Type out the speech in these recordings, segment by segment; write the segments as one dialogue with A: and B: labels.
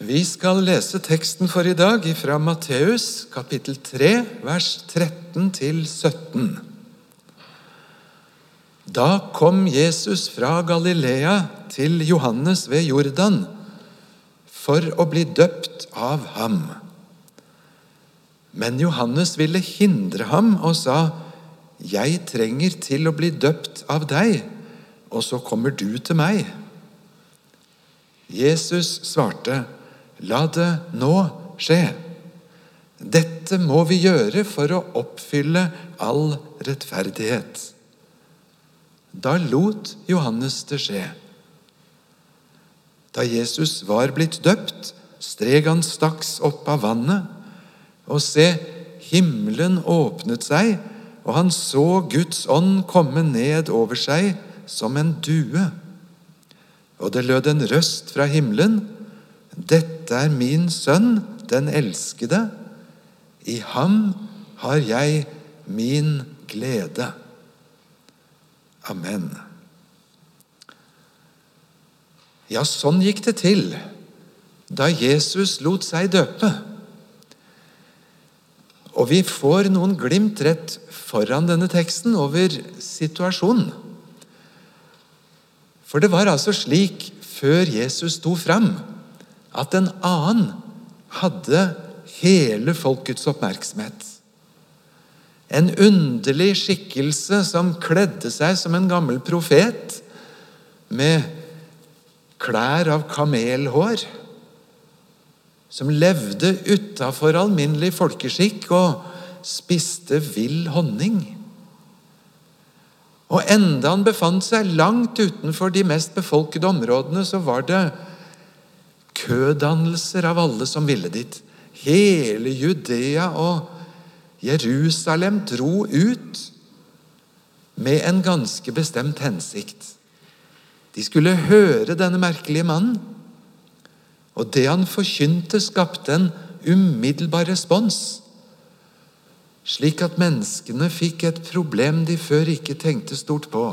A: Vi skal lese teksten for i dag fra Matteus kapittel 3, vers 13 til 17. Da kom Jesus fra Galilea til Johannes ved Jordan for å bli døpt av ham. Men Johannes ville hindre ham og sa, 'Jeg trenger til å bli døpt av deg, og så kommer du til meg.' Jesus svarte, 'La det nå skje.' Dette må vi gjøre for å oppfylle all rettferdighet. Da lot Johannes det skje. Da Jesus var blitt døpt, streg han straks opp av vannet, og se, himmelen åpnet seg, og han så Guds ånd komme ned over seg som en due. Og det lød en røst fra himmelen. Dette er min sønn, den elskede. I ham har jeg min glede. Amen. Ja, sånn gikk det til da Jesus lot seg døpe. Og vi får noen glimt rett foran denne teksten over situasjonen. For det var altså slik før Jesus sto fram, at en annen hadde hele folkets oppmerksomhet. En underlig skikkelse som kledde seg som en gammel profet, med klær av kamelhår, som levde utafor alminnelig folkeskikk og spiste vill honning. Og enda han befant seg langt utenfor de mest befolkede områdene, så var det kødannelser av alle som ville dit. Hele Judea og Jerusalem dro ut med en ganske bestemt hensikt. De skulle høre denne merkelige mannen. Og det han forkynte, skapte en umiddelbar respons slik at menneskene fikk et problem de før ikke tenkte stort på.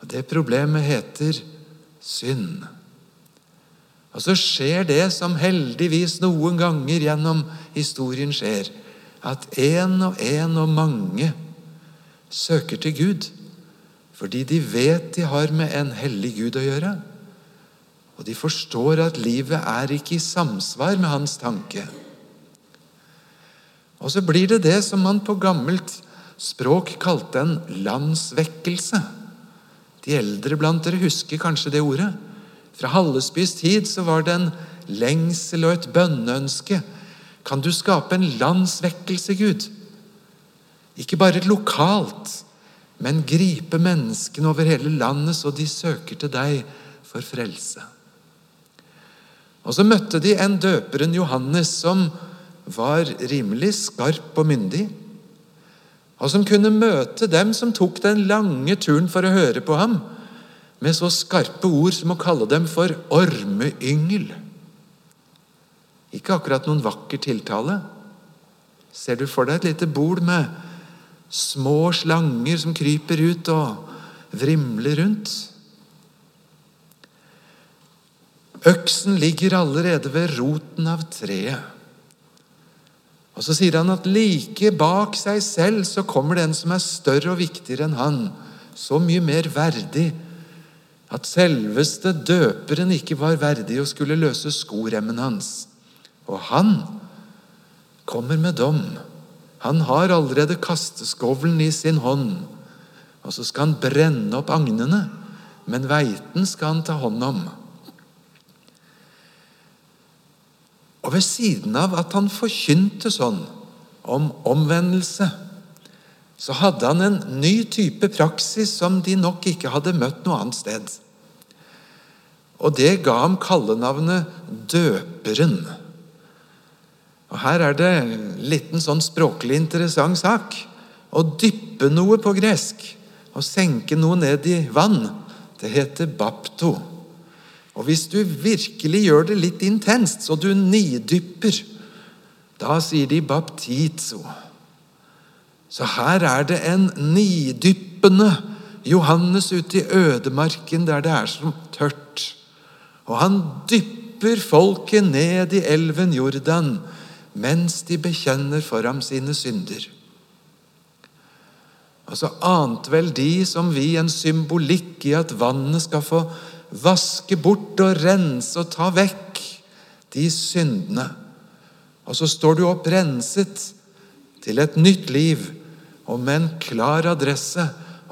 A: Og Det problemet heter synd. Og så skjer det som heldigvis noen ganger gjennom historien skjer, at én og én og mange søker til Gud fordi de vet de har med en hellig Gud å gjøre. Og de forstår at livet er ikke i samsvar med hans tanke. Og så blir det det som man på gammelt språk kalte en landsvekkelse. De eldre blant dere husker kanskje det ordet. Fra Hallesbys tid så var det en lengsel og et bønneønske. Kan du skape en landsvekkelse, Gud? Ikke bare lokalt, men gripe menneskene over hele landet så de søker til deg for frelse. Og Så møtte de en døperen Johannes som var rimelig skarp og myndig, og som kunne møte dem som tok den lange turen for å høre på ham, med så skarpe ord som å kalle dem for ormeyngel. Ikke akkurat noen vakker tiltale. Ser du for deg et lite bol med små slanger som kryper ut og vrimler rundt? Øksen ligger allerede ved roten av treet. Og Så sier han at like bak seg selv så kommer det en som er større og viktigere enn han. Så mye mer verdig at selveste døperen ikke var verdig å skulle løse skoremmen hans. Og han kommer med dom. Han har allerede kasteskovlen i sin hånd. Og så skal han brenne opp agnene, men veiten skal han ta hånd om. Og ved siden av at han forkynte sånn om omvendelse, så hadde han en ny type praksis som de nok ikke hadde møtt noe annet sted. Og det ga ham kallenavnet Døperen. Og Her er det en liten sånn språklig interessant sak. Å dyppe noe på gresk, å senke noe ned i vann, det heter bapto. Og hvis du virkelig gjør det litt intenst, så du nidypper, da sier de baptizo. Så her er det en nidyppende Johannes ute i ødemarken der det er som tørt. Og han dypper folket ned i elven Jordan mens de bekjenner for ham sine synder. Og så ante vel de som vi en symbolikk i at vannet skal få vaske bort og rense og ta vekk de syndene. Og så står du opp renset til et nytt liv og med en klar adresse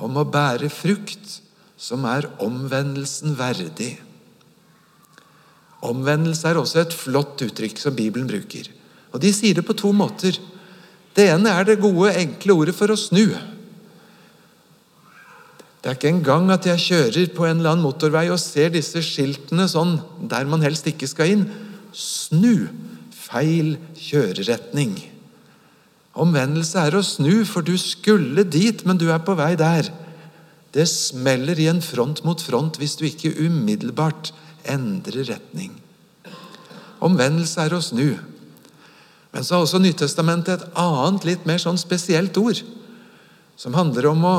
A: om å bære frukt som er omvendelsen verdig. Omvendelse er også et flott uttrykk som Bibelen bruker. Og De sier det på to måter. Det ene er det gode, enkle ordet for å snu. Det er ikke engang at jeg kjører på en eller annen motorvei og ser disse skiltene sånn der man helst ikke skal inn. Snu! Feil kjøreretning. Omvendelse er å snu, for du skulle dit, men du er på vei der. Det smeller i en front mot front hvis du ikke umiddelbart endrer retning. Omvendelse er å snu. Men så har også Nytestamentet et annet, litt mer sånn spesielt ord, som handler om å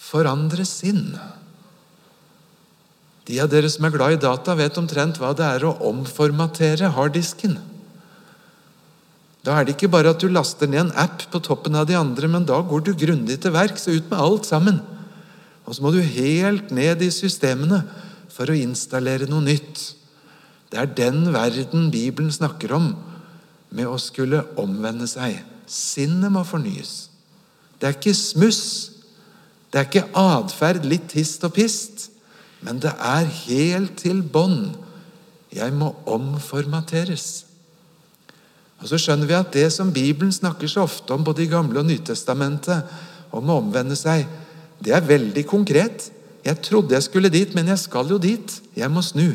A: forandre sinn. De av dere som er glad i data, vet omtrent hva det er å omformatere harddisken. Da er det ikke bare at du laster ned en app på toppen av de andre, men da går du grundig til verks og ut med alt sammen. Og så må du helt ned i systemene for å installere noe nytt. Det er den verden Bibelen snakker om med å skulle omvende seg. Sinnet må fornyes. Det er ikke smuss. Det er ikke atferd litt hist og pist. Men det er helt til bånn. Jeg må omformateres. Og Så skjønner vi at det som Bibelen snakker så ofte om både i Gamle og Nytestamentet, om å omvende seg, det er veldig konkret. Jeg trodde jeg skulle dit, men jeg skal jo dit. Jeg må snu.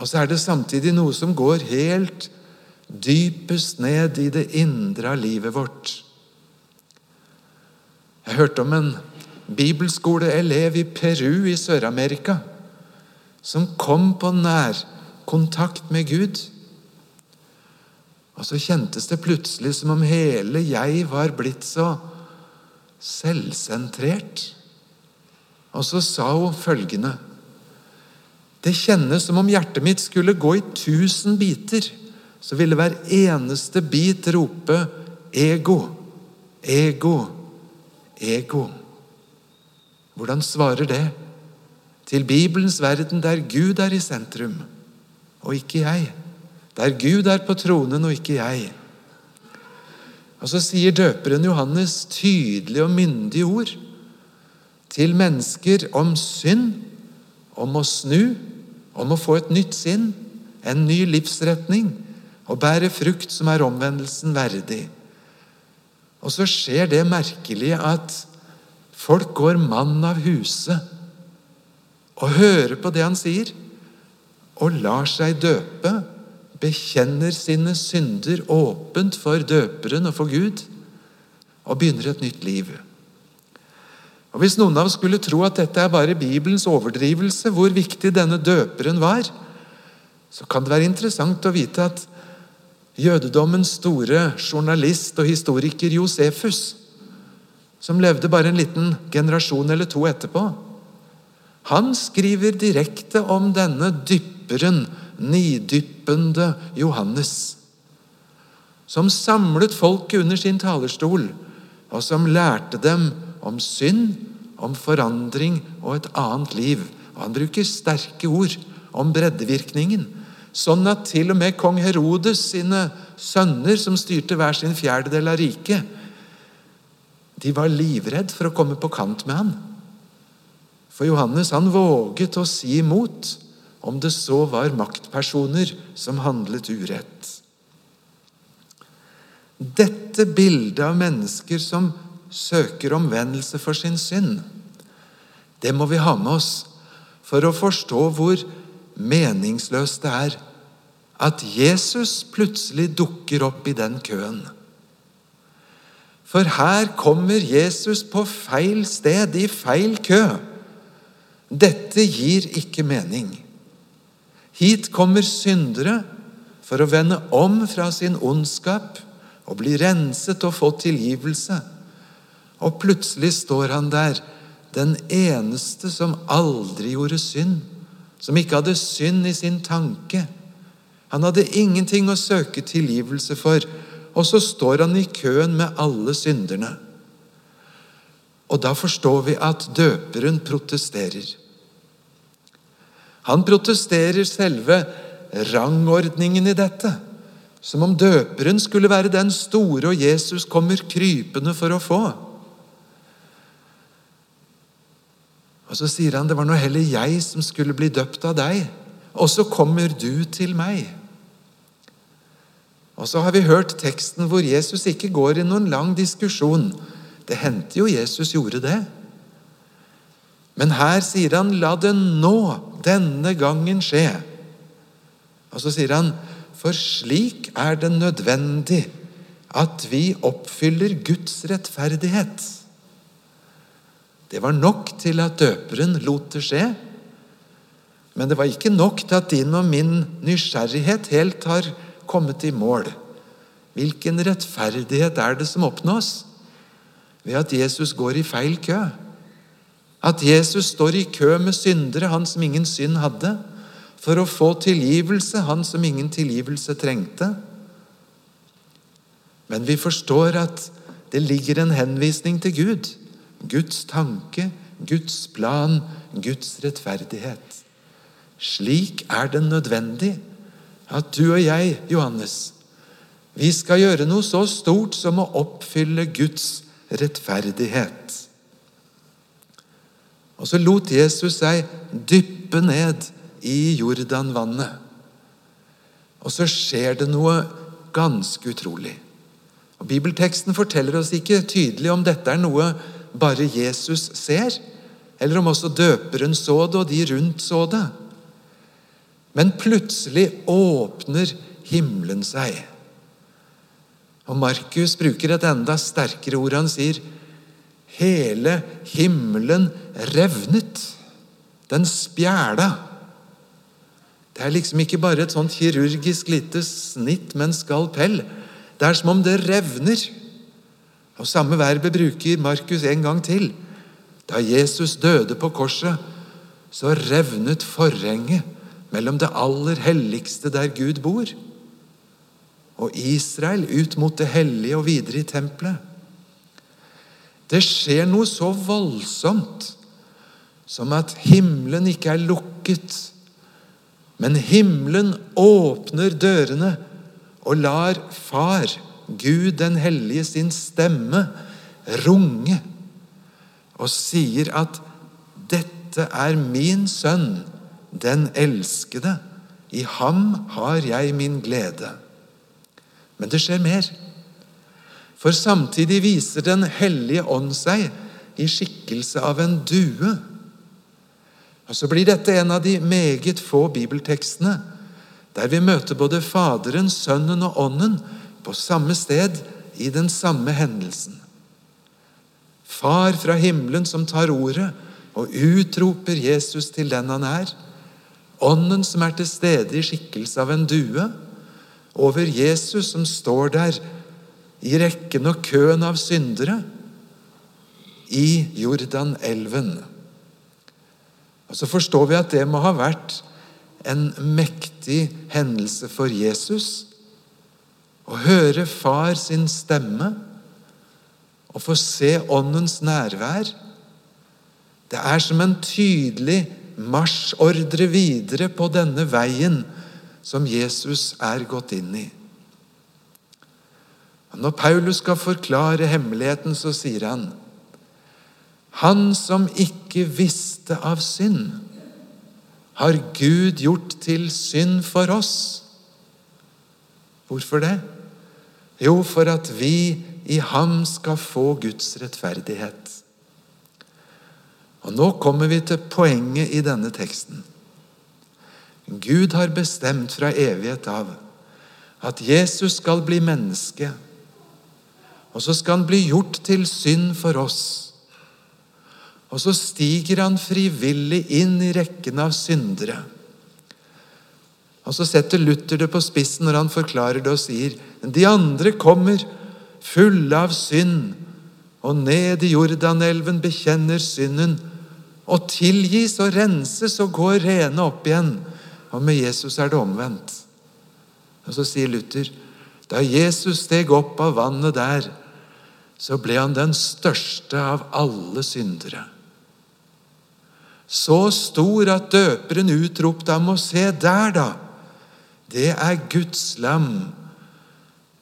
A: Og så er det samtidig noe som går helt dypest ned i det indre av livet vårt. Jeg hørte om en bibelskoleelev i Peru i Sør-Amerika som kom på nærkontakt med Gud. Og så kjentes det plutselig som om hele jeg var blitt så selvsentrert. Og så sa hun følgende Det kjennes som om hjertet mitt skulle gå i tusen biter. Så ville hver eneste bit rope ego, ego, ego. Hvordan svarer det til Bibelens verden der Gud er i sentrum, og ikke jeg? Der Gud er på tronen, og ikke jeg. Og Så sier døperen Johannes tydelige og myndige ord til mennesker om synd, om å snu, om å få et nytt sinn, en ny livsretning, og bære frukt som er omvendelsen verdig. Og så skjer det merkelige at folk går mann av huse og hører på det han sier, og lar seg døpe, bekjenner sine synder åpent for døperen og for Gud, og begynner et nytt liv. Og Hvis noen av oss skulle tro at dette er bare Bibelens overdrivelse, hvor viktig denne døperen var, så kan det være interessant å vite at jødedommens store journalist og historiker Josefus, som levde bare en liten generasjon eller to etterpå, han skriver direkte om denne dypperen, nidyppende Johannes, som samlet folket under sin talerstol, og som lærte dem om synd, om forandring og et annet liv. Og Han bruker sterke ord om breddevirkningen. Sånn at til og med kong Herodes sine sønner, som styrte hver sin fjerdedel av riket, de var livredd for å komme på kant med han. For Johannes han våget å si imot, om det så var maktpersoner som handlet urett. Dette bildet av mennesker som søker omvendelse for sin synd. Det må vi ha med oss for å forstå hvor meningsløst det er at Jesus plutselig dukker opp i den køen. For her kommer Jesus på feil sted, i feil kø. Dette gir ikke mening. Hit kommer syndere for å vende om fra sin ondskap og bli renset og få tilgivelse. Og plutselig står han der, den eneste som aldri gjorde synd, som ikke hadde synd i sin tanke. Han hadde ingenting å søke tilgivelse for, og så står han i køen med alle synderne. Og da forstår vi at døperen protesterer. Han protesterer selve rangordningen i dette, som om døperen skulle være den store og Jesus kommer krypende for å få. Og Så sier han det var nå heller jeg som skulle bli døpt av deg, og så kommer du til meg. Og så har vi hørt teksten hvor Jesus ikke går i noen lang diskusjon. Det hendte jo Jesus gjorde det. Men her sier han 'la det nå, denne gangen, skje'. Og så sier han 'for slik er det nødvendig at vi oppfyller Guds rettferdighet'. Det var nok til at døperen lot det skje. Men det var ikke nok til at din og min nysgjerrighet helt har kommet i mål. Hvilken rettferdighet er det som oppnås? Ved at Jesus går i feil kø. At Jesus står i kø med syndere, han som ingen synd hadde, for å få tilgivelse, han som ingen tilgivelse trengte. Men vi forstår at det ligger en henvisning til Gud. Guds tanke, Guds plan, Guds rettferdighet. Slik er det nødvendig at du og jeg, Johannes, vi skal gjøre noe så stort som å oppfylle Guds rettferdighet. Og så lot Jesus seg dyppe ned i Jordanvannet. Og så skjer det noe ganske utrolig. Og Bibelteksten forteller oss ikke tydelig om dette er noe bare Jesus ser, eller om også døperen så det, og de rundt så det. Men plutselig åpner himmelen seg. Og Markus bruker et enda sterkere ord. Han sier hele himmelen revnet. Den spjæla. Det er liksom ikke bare et sånt kirurgisk lite snitt med en skalpell. Det er som om det revner. Og Samme verbet bruker Markus en gang til. Da Jesus døde på korset, så revnet forhenget mellom det aller helligste der Gud bor, og Israel ut mot det hellige og videre i tempelet. Det skjer noe så voldsomt som at himmelen ikke er lukket, men himmelen åpner dørene og lar Far, Gud den hellige, sin stemme runge og sier at 'dette er min sønn' den elskede. I ham har jeg min glede. Men det skjer mer. For samtidig viser Den hellige ånd seg i skikkelse av en due. Og Så blir dette en av de meget få bibeltekstene der vi møter både Faderen, Sønnen og Ånden på samme sted i den samme hendelsen. Far fra himmelen som tar ordet og utroper Jesus til den han er. Ånden som er til stede i skikkelse av en due, over Jesus som står der i rekken og køen av syndere i Jordanelven. Og Så forstår vi at det må ha vært en mektig hendelse for Jesus å høre far sin stemme og få se åndens nærvær. Det er som en tydelig marsjordre videre på denne veien som Jesus er gått inn i. Når Paulus skal forklare hemmeligheten, så sier han Han som ikke visste av synd, har Gud gjort til synd for oss. Hvorfor det? Jo, for at vi i ham skal få Guds rettferdighet. Og Nå kommer vi til poenget i denne teksten. Gud har bestemt fra evighet av at Jesus skal bli menneske. Og så skal han bli gjort til synd for oss. Og så stiger han frivillig inn i rekken av syndere. Og så setter Luther det på spissen når han forklarer det og sier de andre kommer fulle av synd, og ned i Jordanelven bekjenner synden og tilgis og renses og går rene opp igjen. Og med Jesus er det omvendt. Og Så sier Luther da Jesus steg opp av vannet der, så ble han den største av alle syndere. Så stor at døperen utropte ham, og se der, da! Det er Guds lam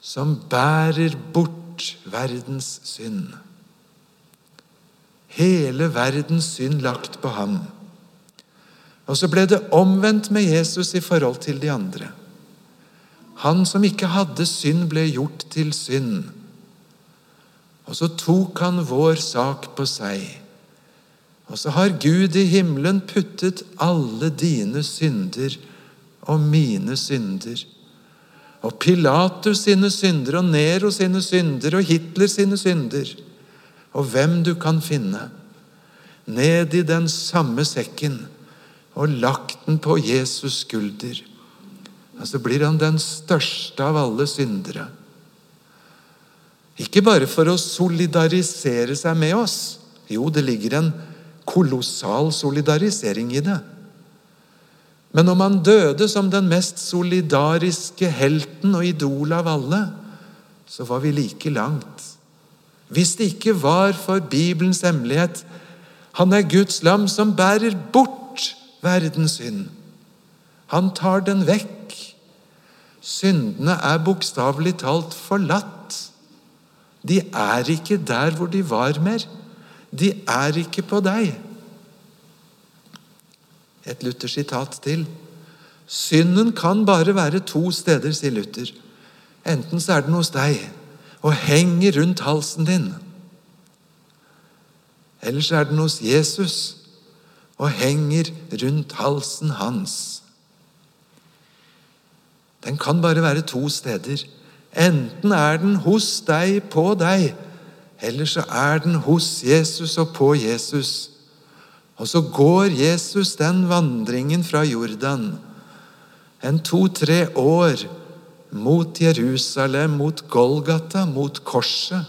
A: som bærer bort verdens synd. Hele verdens synd lagt på ham. Og så ble det omvendt med Jesus i forhold til de andre. Han som ikke hadde synd, ble gjort til synd. Og så tok han vår sak på seg. Og så har Gud i himmelen puttet alle dine synder og mine synder. Og Pilatus sine synder, og Nero sine synder, og Hitler sine synder. Og hvem du kan finne. Ned i den samme sekken og lagt den på Jesus' skulder. Og så blir han den største av alle syndere. Ikke bare for å solidarisere seg med oss. Jo, det ligger en kolossal solidarisering i det. Men om han døde som den mest solidariske helten og idol av alle, så var vi like langt. Hvis det ikke var for Bibelens hemmelighet Han er Guds lam som bærer bort verdens synd. Han tar den vekk. Syndene er bokstavelig talt forlatt. De er ikke der hvor de var mer. De er ikke på deg. Et Luther-sitat til. Synden kan bare være to steder, sier Luther. Enten så er den hos deg og henger rundt halsen din. Eller så er den hos Jesus og henger rundt halsen hans. Den kan bare være to steder. Enten er den hos deg, på deg, eller så er den hos Jesus og på Jesus. Og så går Jesus den vandringen fra Jordan en to-tre år mot Jerusalem, mot Golgata, mot korset.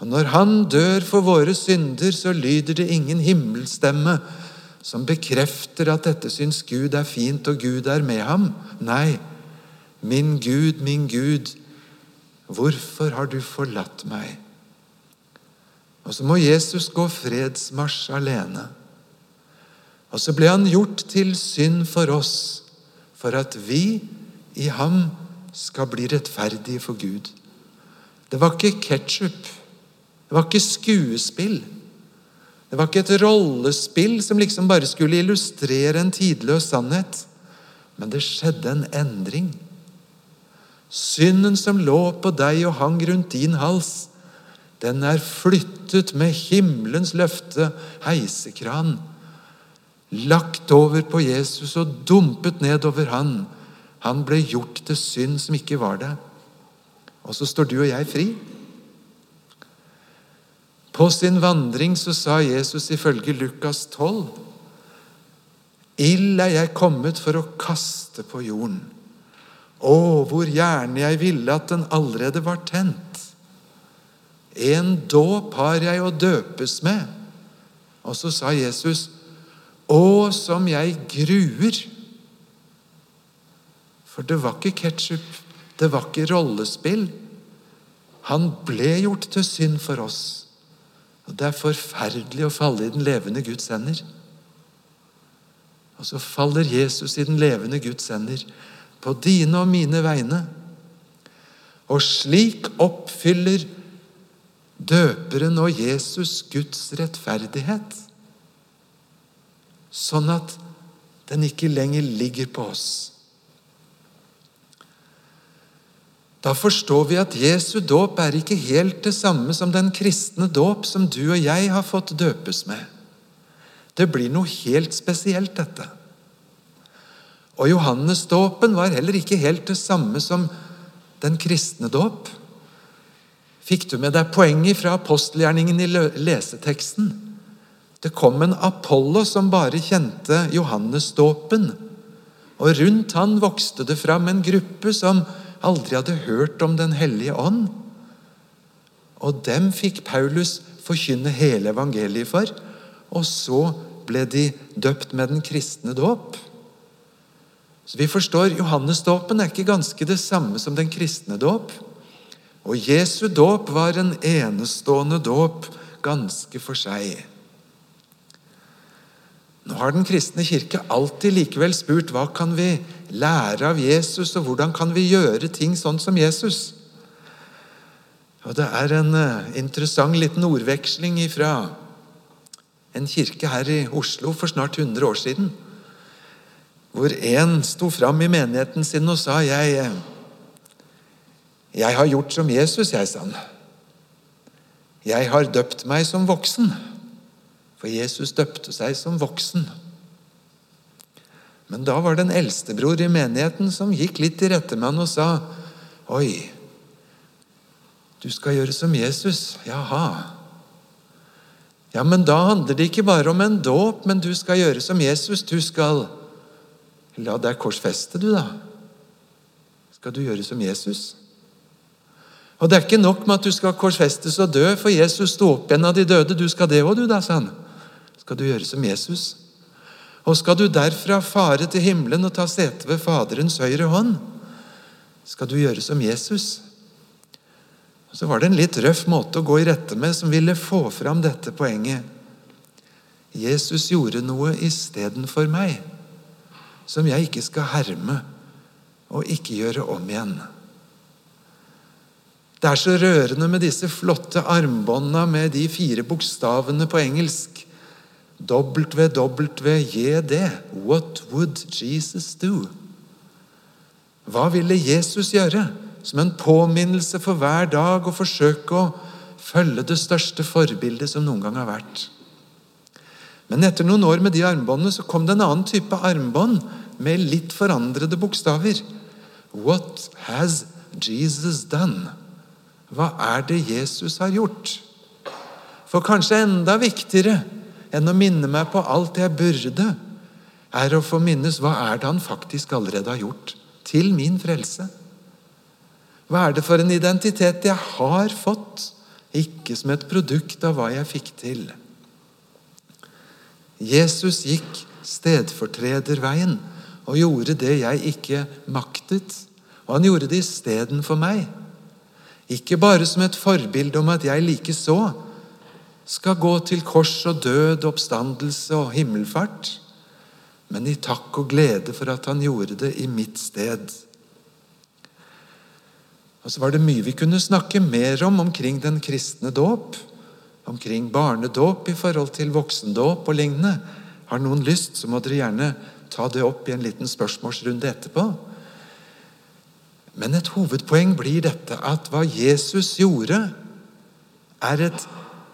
A: Og Når han dør for våre synder, så lyder det ingen himmelstemme som bekrefter at dette syns Gud er fint, og Gud er med ham. Nei, min Gud, min Gud, hvorfor har du forlatt meg? Og så må Jesus gå fredsmarsj alene. Og så ble han gjort til synd for oss, for at vi i ham skal bli rettferdige for Gud. Det var ikke ketsjup. Det var ikke skuespill. Det var ikke et rollespill som liksom bare skulle illustrere en tidløs sannhet. Men det skjedde en endring. Synden som lå på deg og hang rundt din hals, den er flyttet med himmelens løfte, heisekran, lagt over på Jesus og dumpet ned over han. Han ble gjort til synd som ikke var det. Og så står du og jeg fri. På sin vandring så sa Jesus ifølge Lukas 12.: Ild er jeg kommet for å kaste på jorden. Å, hvor gjerne jeg ville at den allerede var tent. En dåp har jeg å døpes med. Og så sa Jesus, Å, som jeg gruer. For det var ikke ketsjup, det var ikke rollespill. Han ble gjort til synd for oss. Og Det er forferdelig å falle i den levende Guds hender. Og så faller Jesus i den levende Guds hender, på dine og mine vegne. Og slik oppfyller døperen og Jesus Guds rettferdighet. Sånn at den ikke lenger ligger på oss. Da forstår vi at Jesu dåp er ikke helt det samme som den kristne dåp som du og jeg har fått døpes med. Det blir noe helt spesielt, dette. Og Johannesdåpen var heller ikke helt det samme som den kristne dåp. Fikk du med deg poenget fra apostelgjerningen i leseteksten? Det kom en Apollo som bare kjente Johannesdåpen. Og rundt han vokste det fram en gruppe som aldri hadde hørt om Den hellige ånd. Og dem fikk Paulus forkynne hele evangeliet for. og så ble de døpt med den kristne dåp. Så vi forstår Johannesdåpen er ikke ganske det samme som den kristne dåp. Og Jesu dåp var en enestående dåp ganske for seg. Nå har Den kristne kirke alltid likevel spurt hva kan vi lære av Jesus, og hvordan kan vi gjøre ting sånn som Jesus? Og Det er en eh, interessant liten ordveksling fra en kirke her i Oslo for snart 100 år siden, hvor en sto fram i menigheten sin og sa jeg, jeg har gjort som Jesus, jeg, sa han. Jeg har døpt meg som voksen. For Jesus døpte seg som voksen. Men da var det en eldstebror i menigheten som gikk litt i rette med han og sa Oi, du skal gjøre som Jesus. Jaha. Ja, men da handler det ikke bare om en dåp, men du skal gjøre som Jesus. Du skal La deg korsfeste, du, da. Skal du gjøre som Jesus? Og Det er ikke nok med at du skal korsfestes og dø, for Jesus sto opp igjen av de døde. Du skal det òg, du, da, sa han skal du gjøre som Jesus. Og skal du derfra fare til himmelen og ta sete ved Faderens høyre hånd, skal du gjøre som Jesus. Og Så var det en litt røff måte å gå i rette med som ville få fram dette poenget. Jesus gjorde noe istedenfor meg, som jeg ikke skal herme og ikke gjøre om igjen. Det er så rørende med disse flotte armbånda med de fire bokstavene på engelsk. WWJD. What would Jesus do? Hva ville Jesus gjøre? Som en påminnelse for hver dag å forsøke å følge det største forbildet som noen gang har vært. Men etter noen år med de armbåndene så kom det en annen type armbånd med litt forandrede bokstaver. What has Jesus done? Hva er det Jesus har gjort? For kanskje enda viktigere enn å minne meg på alt jeg burde, er å få minnes hva er det han faktisk allerede har gjort til min frelse. Hva er det for en identitet jeg har fått, ikke som et produkt av hva jeg fikk til? Jesus gikk stedfortrederveien og gjorde det jeg ikke maktet. Og han gjorde det istedenfor meg. Ikke bare som et forbilde om at jeg likeså skal gå til kors og død, oppstandelse og himmelfart, men i takk og glede for at han gjorde det i mitt sted. Og Så var det mye vi kunne snakke mer om omkring den kristne dåp, omkring barnedåp i forhold til voksendåp og lignende. Har noen lyst, så må dere gjerne ta det opp i en liten spørsmålsrunde etterpå. Men et hovedpoeng blir dette at hva Jesus gjorde, er et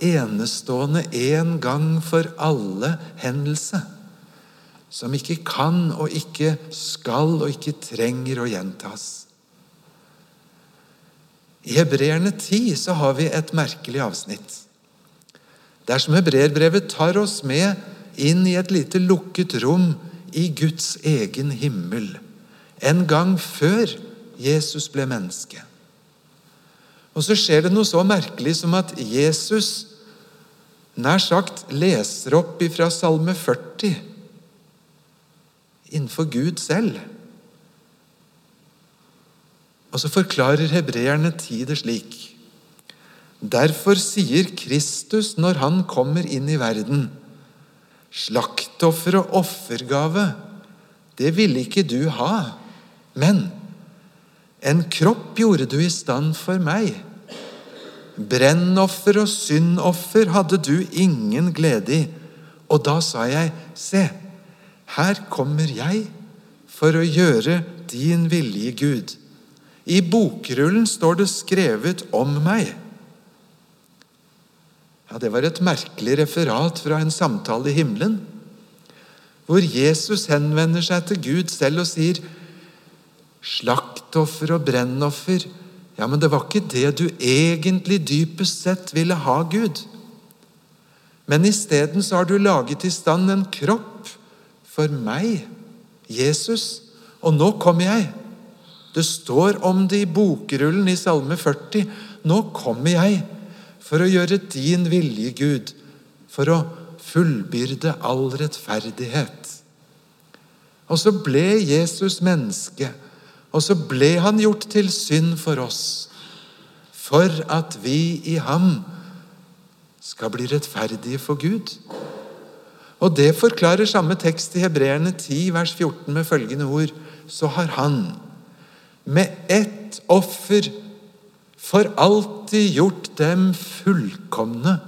A: enestående en gang for alle hendelse, som ikke kan og ikke skal og ikke trenger å gjentas. I Hebreerne 10 så har vi et merkelig avsnitt. Dersom hebreerbrevet tar oss med inn i et lite lukket rom i Guds egen himmel, en gang før Jesus ble menneske. Og så skjer det noe så merkelig som at Jesus nær sagt leser opp ifra Salme 40 innenfor Gud selv. Og så forklarer hebreerne ti det slik. Derfor sier Kristus når han kommer inn i verden, slaktoffer og offergave, det ville ikke du ha, men en kropp gjorde du i stand for meg. Brennoffer og syndoffer hadde du ingen glede i. Og da sa jeg, se, her kommer jeg for å gjøre din vilje, Gud. I bokrullen står det skrevet om meg. Ja, Det var et merkelig referat fra en samtale i himmelen, hvor Jesus henvender seg til Gud selv og sier Slaktoffer og brennoffer ja, men det var ikke det du egentlig dypest sett ville ha, Gud. Men isteden så har du laget i stand en kropp for meg, Jesus. Og nå kommer jeg. Det står om det i bokrullen i Salme 40. Nå kommer jeg for å gjøre din vilje, Gud. For å fullbyrde all rettferdighet. Og så ble Jesus menneske, og så ble han gjort til synd for oss, for at vi i ham skal bli rettferdige for Gud. Og Det forklarer samme tekst i Hebreerne 10, vers 14 med følgende ord Så har Han med ett offer for alltid gjort dem fullkomne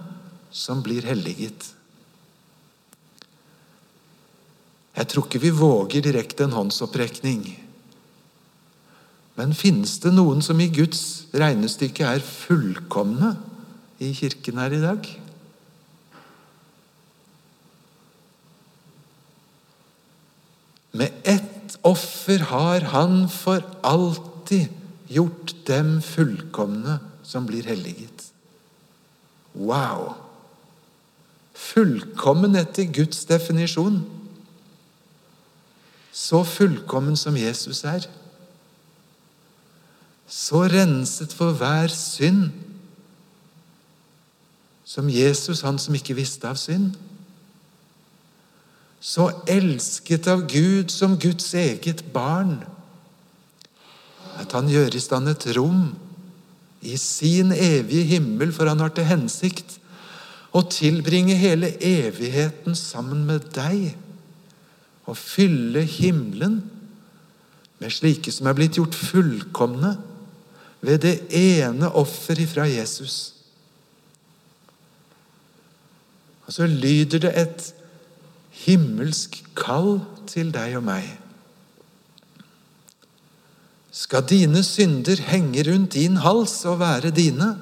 A: som blir helliget. Jeg tror ikke vi våger direkte en håndsopprekning. Men finnes det noen som i Guds regnestykke er fullkomne i kirken her i dag? Med ett offer har han for alltid gjort dem fullkomne som blir helliget. Wow! Fullkommen etter Guds definisjon så fullkommen som Jesus er. Så renset for hver synd som Jesus, han som ikke visste av synd. Så elsket av Gud som Guds eget barn at han gjør i stand et rom i sin evige himmel, for han har til hensikt å tilbringe hele evigheten sammen med deg Og fylle himmelen med slike som er blitt gjort fullkomne ved det ene offer ifra Jesus. Og så lyder det et himmelsk kall til deg og meg. Skal dine synder henge rundt din hals og være dine?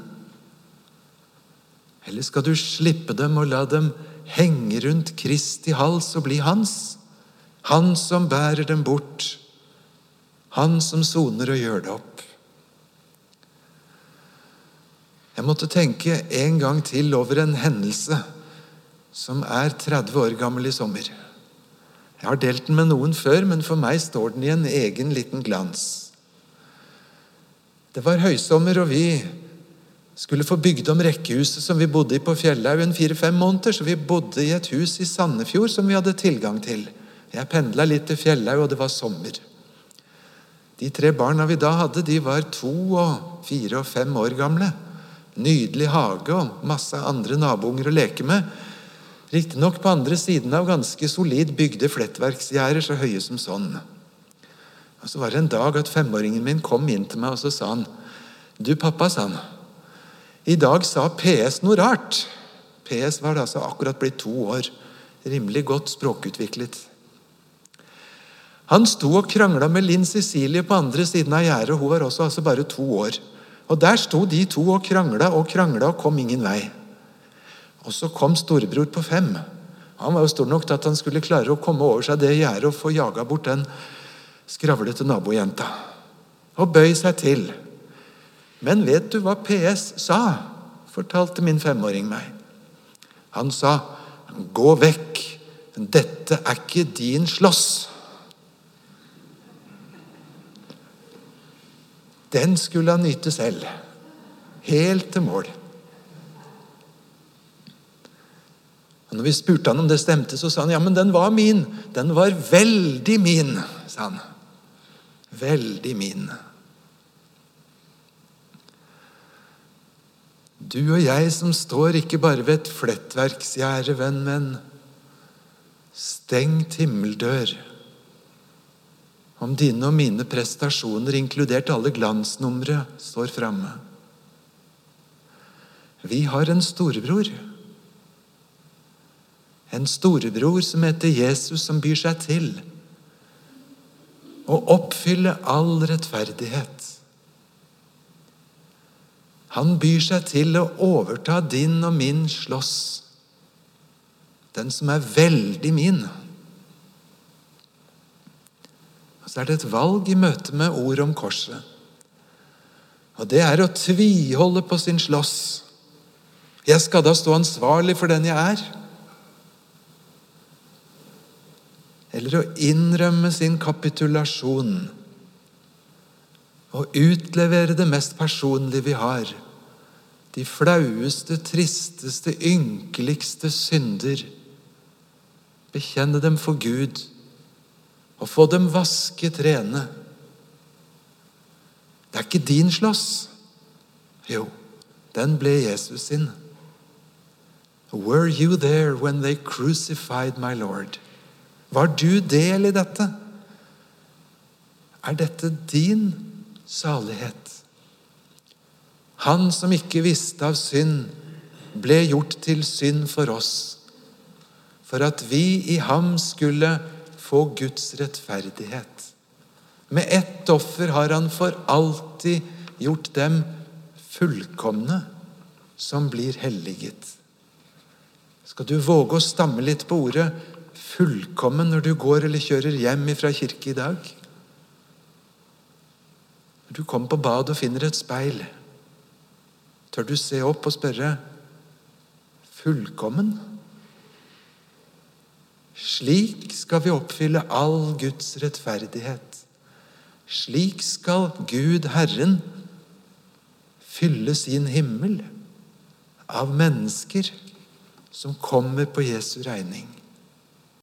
A: Eller skal du slippe dem og la dem henge rundt Kristi hals og bli hans? Han som bærer dem bort, han som soner og gjør det opp. Jeg måtte tenke en gang til over en hendelse som er 30 år gammel i sommer. Jeg har delt den med noen før, men for meg står den i en egen liten glans. Det var høysommer, og vi skulle få bygd om rekkehuset som vi bodde i på Fjellhaugen fire-fem måneder, så vi bodde i et hus i Sandefjord som vi hadde tilgang til. Jeg pendla litt til Fjellhaug, og det var sommer. De tre barna vi da hadde, de var to og fire og fem år gamle. Nydelig hage og masse andre nabounger å leke med. Riktignok på andre siden av ganske solid bygde flettverksgjerder så høye som sånn. Og Så var det en dag at femåringen min kom inn til meg og så sa han, 'Du, pappa', sa han. 'I dag sa PS noe rart.' PS var da altså akkurat blitt to år. Rimelig godt språkutviklet. Han sto og krangla med Linn Cecilie på andre siden av gjerdet. Hun var også altså bare to år. Og Der sto de to og krangla og krangla og kom ingen vei. Og Så kom storebror på fem. Han var jo stor nok til at han skulle klare å komme over seg det gjerdet og få jaga bort den skravlete nabojenta. Og bøy seg til. Men vet du hva PS sa? fortalte min femåring meg. Han sa, 'Gå vekk. Dette er ikke din slåss.' Den skulle han nyte selv. Helt til mål. Og når vi spurte han om det stemte, så sa han ja, men den var min. Den var veldig min, sa han. Veldig min. Du og jeg som står ikke bare ved et flettverksgjerde, venn, men stengt himmeldør om dine og mine prestasjoner, inkludert alle glansnumre, står framme. Vi har en storebror. En storebror som heter Jesus, som byr seg til å oppfylle all rettferdighet. Han byr seg til å overta din og min slåss, den som er veldig min. så er det et valg i møte med ord om korset. Og det er å tviholde på sin slåss. Jeg skal da stå ansvarlig for den jeg er. Eller å innrømme sin kapitulasjon og utlevere det mest personlige vi har. De flaueste, tristeste, ynkeligste synder bekjenne dem for Gud og få dem vasket rene. Det er ikke din slåss. Jo, den ble Jesus sin. Were you there when they crucified my Lord? Var du del i dette? Er dette din salighet? Han som ikke visste av synd, ble gjort til synd for oss, for at vi i ham skulle få Guds rettferdighet. Med ett offer har han for alltid gjort dem fullkomne som blir helliget. Skal du våge å stamme litt på ordet 'fullkommen' når du går eller kjører hjem fra kirke i dag? Når du kommer på badet og finner et speil, tør du se opp og spørre 'fullkommen'? Slik skal vi oppfylle all Guds rettferdighet. Slik skal Gud, Herren, fylle sin himmel av mennesker som kommer på Jesu regning.